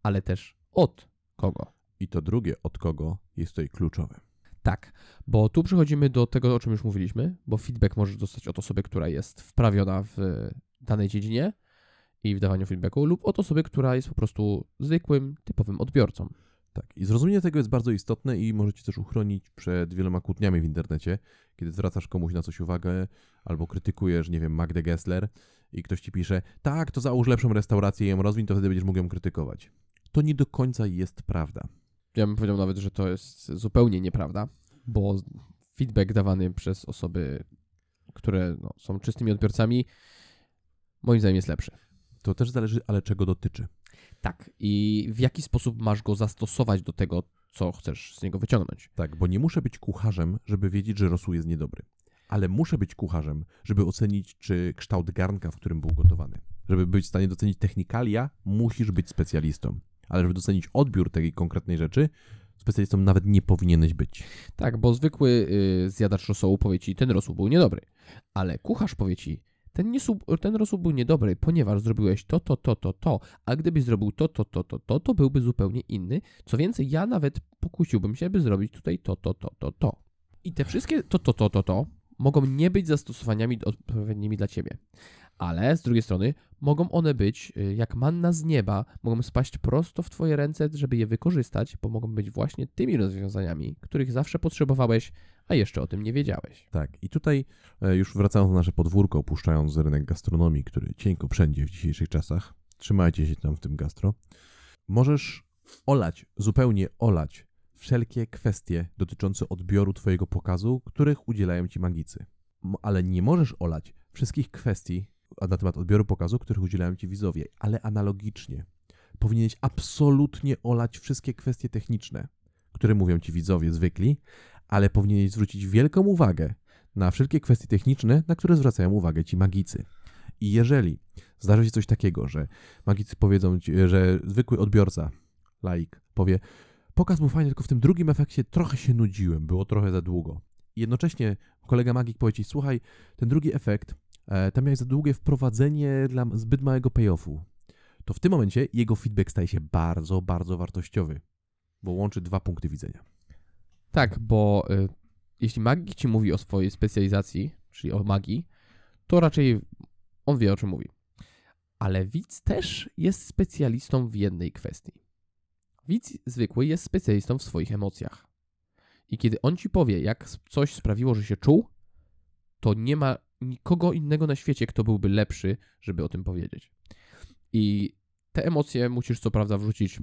ale też od kogo. I to drugie, od kogo, jest tutaj kluczowe. Tak, bo tu przechodzimy do tego, o czym już mówiliśmy, bo feedback możesz dostać od osoby, która jest wprawiona w danej dziedzinie i w dawaniu feedbacku, lub od osoby, która jest po prostu zwykłym, typowym odbiorcą. Tak. I zrozumienie tego jest bardzo istotne i może cię też uchronić przed wieloma kłótniami w internecie, kiedy zwracasz komuś na coś uwagę albo krytykujesz, nie wiem, Magdę Gessler i ktoś ci pisze, tak, to załóż lepszą restaurację i ją rozwiń, to wtedy będziesz mógł ją krytykować. To nie do końca jest prawda. Ja bym powiedział nawet, że to jest zupełnie nieprawda, bo feedback dawany przez osoby, które no, są czystymi odbiorcami, moim zdaniem jest lepszy. To też zależy, ale czego dotyczy. Tak. I w jaki sposób masz go zastosować do tego, co chcesz z niego wyciągnąć? Tak, bo nie muszę być kucharzem, żeby wiedzieć, że rosół jest niedobry. Ale muszę być kucharzem, żeby ocenić, czy kształt garnka, w którym był gotowany. Żeby być w stanie docenić technikalia, musisz być specjalistą. Ale żeby docenić odbiór tej konkretnej rzeczy, specjalistą nawet nie powinieneś być. Tak, bo zwykły y, zjadacz rosołu powie ci, ten rosół był niedobry. Ale kucharz powie ci, ten, niesób, ten był niedobry, ponieważ zrobiłeś to, to, to, to, to, a gdybyś zrobił to, to, to, to, to, to byłby zupełnie inny. Co więcej, ja nawet pokusiłbym się, by zrobić tutaj to, to, to, to, to. I te wszystkie to, to, to, to, to mogą nie być zastosowaniami odpowiednimi dla ciebie. Ale z drugiej strony mogą one być y, jak manna z nieba, mogą spaść prosto w twoje ręce, żeby je wykorzystać, bo mogą być właśnie tymi rozwiązaniami, których zawsze potrzebowałeś, a jeszcze o tym nie wiedziałeś. Tak, i tutaj e, już wracając na nasze podwórko, opuszczając rynek gastronomii, który cienko wszędzie w dzisiejszych czasach, trzymajcie się tam w tym gastro, możesz olać, zupełnie olać wszelkie kwestie dotyczące odbioru twojego pokazu, których udzielają ci magicy. Ale nie możesz olać wszystkich kwestii na temat odbioru pokazu, których udzielają ci widzowie, ale analogicznie. Powinieneś absolutnie olać wszystkie kwestie techniczne, które mówią ci widzowie zwykli, ale powinieneś zwrócić wielką uwagę na wszelkie kwestie techniczne, na które zwracają uwagę ci magicy. I jeżeli zdarzy się coś takiego, że magicy powiedzą ci, że zwykły odbiorca, laik, powie, pokaz był fajny, tylko w tym drugim efekcie trochę się nudziłem, było trochę za długo. I jednocześnie kolega magik powie ci, słuchaj, ten drugi efekt, e, tam miałeś za długie wprowadzenie dla zbyt małego payoffu. To w tym momencie jego feedback staje się bardzo, bardzo wartościowy, bo łączy dwa punkty widzenia. Tak, bo y, jeśli magik ci mówi o swojej specjalizacji, czyli o magii, to raczej on wie o czym mówi. Ale widz też jest specjalistą w jednej kwestii. Widz zwykły jest specjalistą w swoich emocjach. I kiedy on ci powie, jak coś sprawiło, że się czuł, to nie ma nikogo innego na świecie, kto byłby lepszy, żeby o tym powiedzieć. I te emocje musisz co prawda wrzucić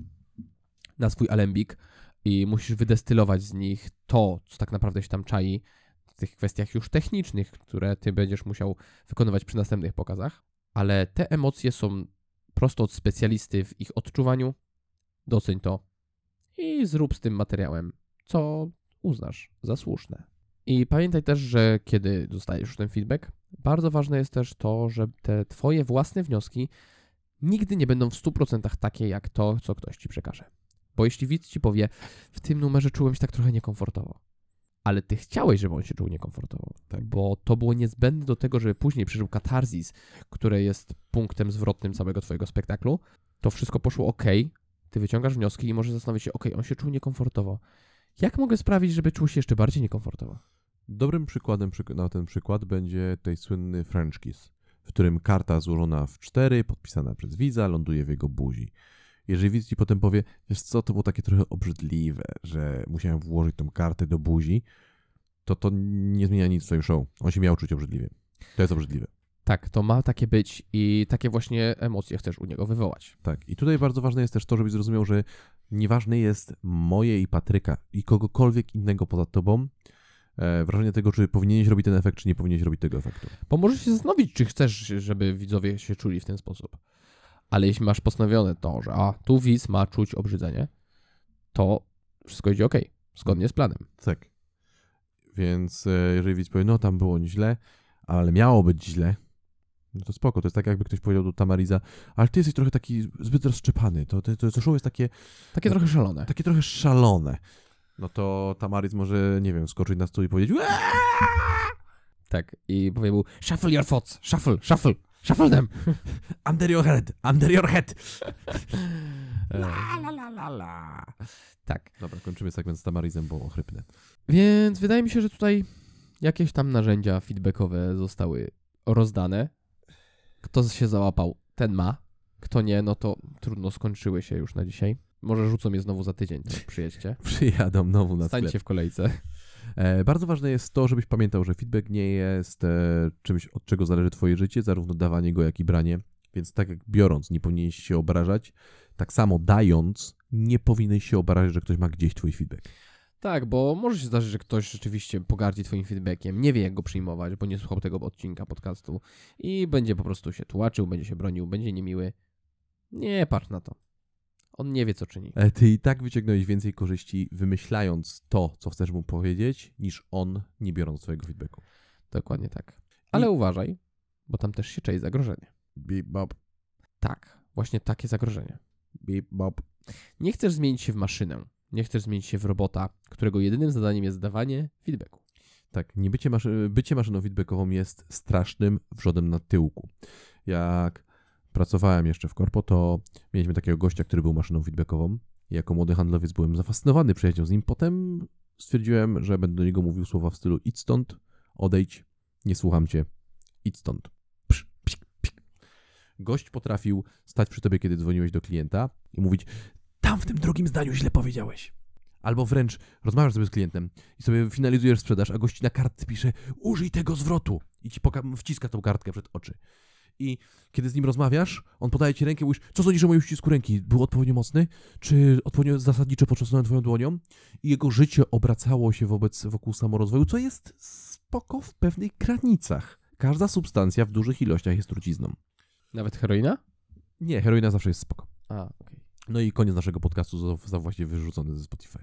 na swój alembik, i musisz wydestylować z nich to, co tak naprawdę się tam czai w tych kwestiach już technicznych, które ty będziesz musiał wykonywać przy następnych pokazach, ale te emocje są prosto od specjalisty w ich odczuwaniu. Doceń to i zrób z tym materiałem, co uznasz za słuszne. I pamiętaj też, że kiedy dostajesz ten feedback, bardzo ważne jest też to, że te twoje własne wnioski nigdy nie będą w 100% takie jak to, co ktoś ci przekaże. Bo jeśli widz ci powie, w tym numerze czułem się tak trochę niekomfortowo, ale ty chciałeś, żeby on się czuł niekomfortowo, Tak. bo to było niezbędne do tego, żeby później przeżył katarzis, które jest punktem zwrotnym całego twojego spektaklu, to wszystko poszło ok, ty wyciągasz wnioski i możesz zastanowić się, ok, on się czuł niekomfortowo. Jak mogę sprawić, żeby czuł się jeszcze bardziej niekomfortowo? Dobrym przykładem przyk- na ten przykład będzie tej słynny French Kiss, w którym karta złożona w cztery, podpisana przez widza, ląduje w jego buzi. Jeżeli widz ci potem powie, wiesz co, to było takie trochę obrzydliwe, że musiałem włożyć tą kartę do buzi, to to nie zmienia nic w twoim show. On się miał czuć obrzydliwie. To jest obrzydliwe. Tak, to ma takie być i takie właśnie emocje chcesz u niego wywołać. Tak. I tutaj bardzo ważne jest też to, żebyś zrozumiał, że nieważne jest moje i Patryka i kogokolwiek innego poza tobą e, wrażenie tego, czy powinieneś robić ten efekt, czy nie powinieneś robić tego efektu. Bo możesz się zastanowić, czy chcesz, żeby widzowie się czuli w ten sposób. Ale jeśli masz postanowione to, że a, tu widz ma czuć obrzydzenie, to wszystko idzie ok, zgodnie z planem. Tak. Więc e, jeżeli widz powie, no tam było źle, ale miało być źle, no to spoko. To jest tak, jakby ktoś powiedział do Tamariza, ale ty jesteś trochę taki zbyt rozszczepany. To, to, to, to show jest takie, Takie trochę szalone. takie trochę szalone. No to Tamariz może, nie wiem, skoczyć na stół i powiedzieć "Eee, Tak, i powie mu, shuffle your thoughts, shuffle, shuffle, shuffle them. Under your head, under your head. La, la, la, la. tak. Dobra, kończymy segment z Tamarizem, bo ochrypnę. Więc wydaje mi się, że tutaj jakieś tam narzędzia feedbackowe zostały rozdane. Kto się załapał, ten ma. Kto nie, no to trudno, skończyły się już na dzisiaj. Może rzucą je znowu za tydzień, to przyjedźcie. Przyjadą znowu na sklep. Stańcie w kolejce. E, bardzo ważne jest to, żebyś pamiętał, że feedback nie jest e, czymś, od czego zależy twoje życie, zarówno dawanie go, jak i branie. Więc tak jak biorąc, nie powinieneś się obrażać, tak samo dając, nie powinieneś się obrażać, że ktoś ma gdzieś twój feedback. Tak, bo może się zdarzyć, że ktoś rzeczywiście pogardzi twoim feedbackiem, nie wie jak go przyjmować, bo nie słuchał tego odcinka podcastu i będzie po prostu się tłumaczył, będzie się bronił, będzie niemiły. Nie patrz na to. On nie wie, co czyni. E, Ty i tak wyciągnąłeś więcej korzyści, wymyślając to, co chcesz mu powiedzieć, niż on, nie biorąc twojego feedbacku. Dokładnie tak. Ale uważaj, bo tam też się czai zagrożenie. Bip, bop, Tak, właśnie takie zagrożenie. bip, bop. Nie chcesz zmienić się w maszynę. Nie chcesz zmienić się w robota, którego jedynym zadaniem jest dawanie feedbacku. Tak, nie bycie, maszy- bycie maszyną feedbackową jest strasznym wrzodem na tyłku. Jak pracowałem jeszcze w korpo, to mieliśmy takiego gościa, który był maszyną feedbackową. Jako młody handlowiec byłem zafascynowany przyjaciół z nim. Potem stwierdziłem, że będę do niego mówił słowa w stylu idź stąd, odejdź, nie słucham cię, idź stąd. Psz, psik, psik. Gość potrafił stać przy tobie, kiedy dzwoniłeś do klienta i mówić tam w tym drugim zdaniu źle powiedziałeś. Albo wręcz rozmawiasz sobie z klientem i sobie finalizujesz sprzedaż, a gości na kartce pisze użyj tego zwrotu i ci wciska tą kartkę przed oczy. I kiedy z nim rozmawiasz, on podaje ci rękę mówisz, co sądzisz o moim uścisku ręki? Był odpowiednio mocny? Czy odpowiednio zasadniczo począsnąłem twoją dłonią? I jego życie obracało się wobec, wokół samorozwoju, co jest spoko w pewnych granicach. Każda substancja w dużych ilościach jest trucizną. Nawet heroina? Nie, heroina zawsze jest spoko. A, okej. No i koniec naszego podcastu został właśnie wyrzucony ze Spotify'a.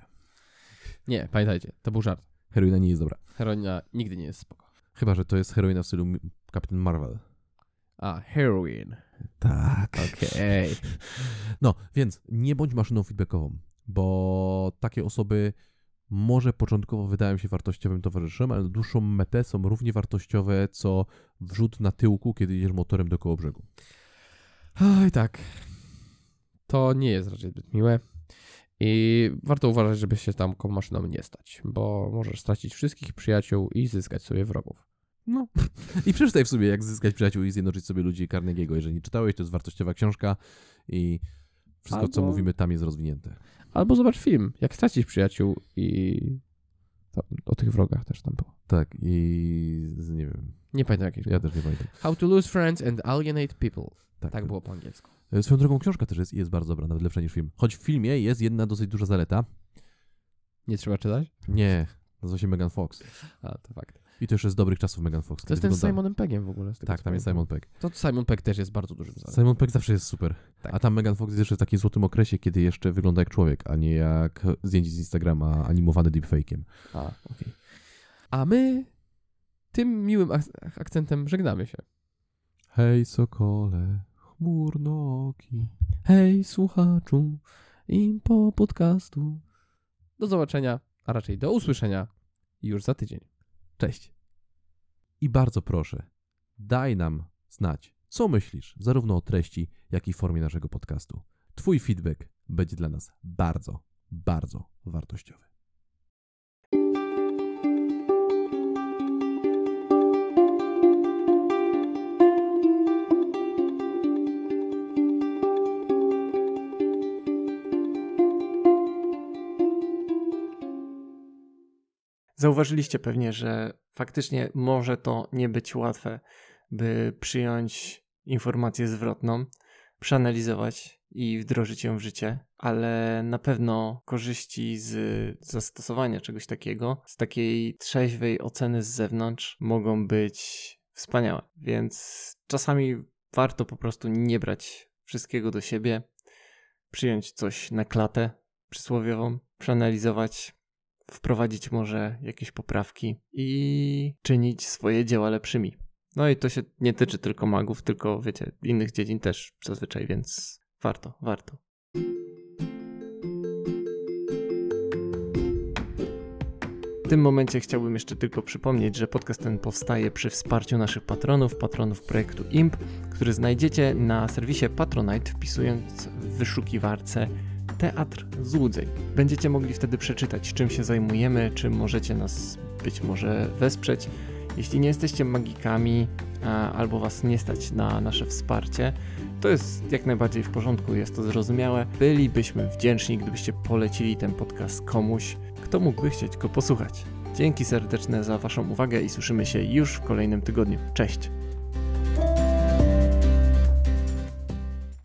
Nie, pamiętajcie, to był żart. Heroina nie jest dobra. Heroina nigdy nie jest spoko. Chyba, że to jest heroina w stylu Captain Marvel. A, heroin. Tak. Okej. No, więc nie bądź maszyną feedbackową, bo takie osoby może początkowo wydają się wartościowym towarzyszem, ale na dłuższą metę są równie wartościowe, co wrzut na tyłku, kiedy jedziesz motorem do koło brzegu. Oj, tak. To nie jest raczej zbyt miłe. I warto uważać, żeby się tam maszyną nie stać, bo możesz stracić wszystkich przyjaciół i zyskać sobie wrogów. No. I przeczytaj w sobie, jak zyskać przyjaciół i zjednoczyć sobie ludzi Carnegieego. Jeżeli nie czytałeś, to jest wartościowa książka i wszystko, co Albo- mówimy tam jest rozwinięte. Albo zobacz film, jak stracić przyjaciół i o tych wrogach też tam było. Tak, i nie wiem, Nie pamiętam jakiś. ja też nie pamiętam. How to lose friends and alienate people. Tak, Tak było po angielsku. E, Swoją drogą książka też jest, jest bardzo dobra, nawet lepsza niż film. Choć w filmie jest jedna dosyć duża zaleta. Nie trzeba czytać? Nie, nazywa się Megan Fox. A, to fakt. I to jeszcze z dobrych czasów Megan Fox. To jest ten z wygląda- Simonem Peggiem w ogóle. z tego, Tak, tam jest. Simon Pegg. To Simon Pegg też jest bardzo dużym zaletem. Simon Pegg zawsze jest super. Tak. A tam Megan Fox jest jeszcze w takim złotym okresie, kiedy jeszcze wygląda jak człowiek, a nie jak zdjęcie z Instagrama animowany deepfake'iem. A, okej. A my tym miłym ak- akcentem żegnamy się. Hej sokole, chmurnoki. Hej, słuchaczu, impo podcastu. Do zobaczenia, a raczej do usłyszenia już za tydzień. Cześć. I bardzo proszę, daj nam znać, co myślisz, zarówno o treści, jak i formie naszego podcastu. Twój feedback będzie dla nas bardzo, bardzo wartościowy. Zauważyliście pewnie, że faktycznie może to nie być łatwe, by przyjąć informację zwrotną, przeanalizować i wdrożyć ją w życie, ale na pewno korzyści z zastosowania czegoś takiego, z takiej trzeźwej oceny z zewnątrz mogą być wspaniałe. Więc czasami warto po prostu nie brać wszystkiego do siebie, przyjąć coś na klatę przysłowiową, przeanalizować, wprowadzić może jakieś poprawki i czynić swoje dzieła lepszymi. No i to się nie tyczy tylko magów, tylko wiecie, innych dziedzin też zazwyczaj, więc warto, warto. W tym momencie chciałbym jeszcze tylko przypomnieć, że podcast ten powstaje przy wsparciu naszych patronów, patronów projektu IMP, który znajdziecie na serwisie Patronite wpisując w wyszukiwarce Teatr Złudzeń. Będziecie mogli wtedy przeczytać, czym się zajmujemy, czym możecie nas być może wesprzeć. Jeśli nie jesteście magikami albo was nie stać na nasze wsparcie, to jest jak najbardziej w porządku, jest to zrozumiałe. Bylibyśmy wdzięczni, gdybyście polecili ten podcast komuś, kto mógłby chcieć go posłuchać. Dzięki serdeczne za Waszą uwagę i słyszymy się już w kolejnym tygodniu. Cześć!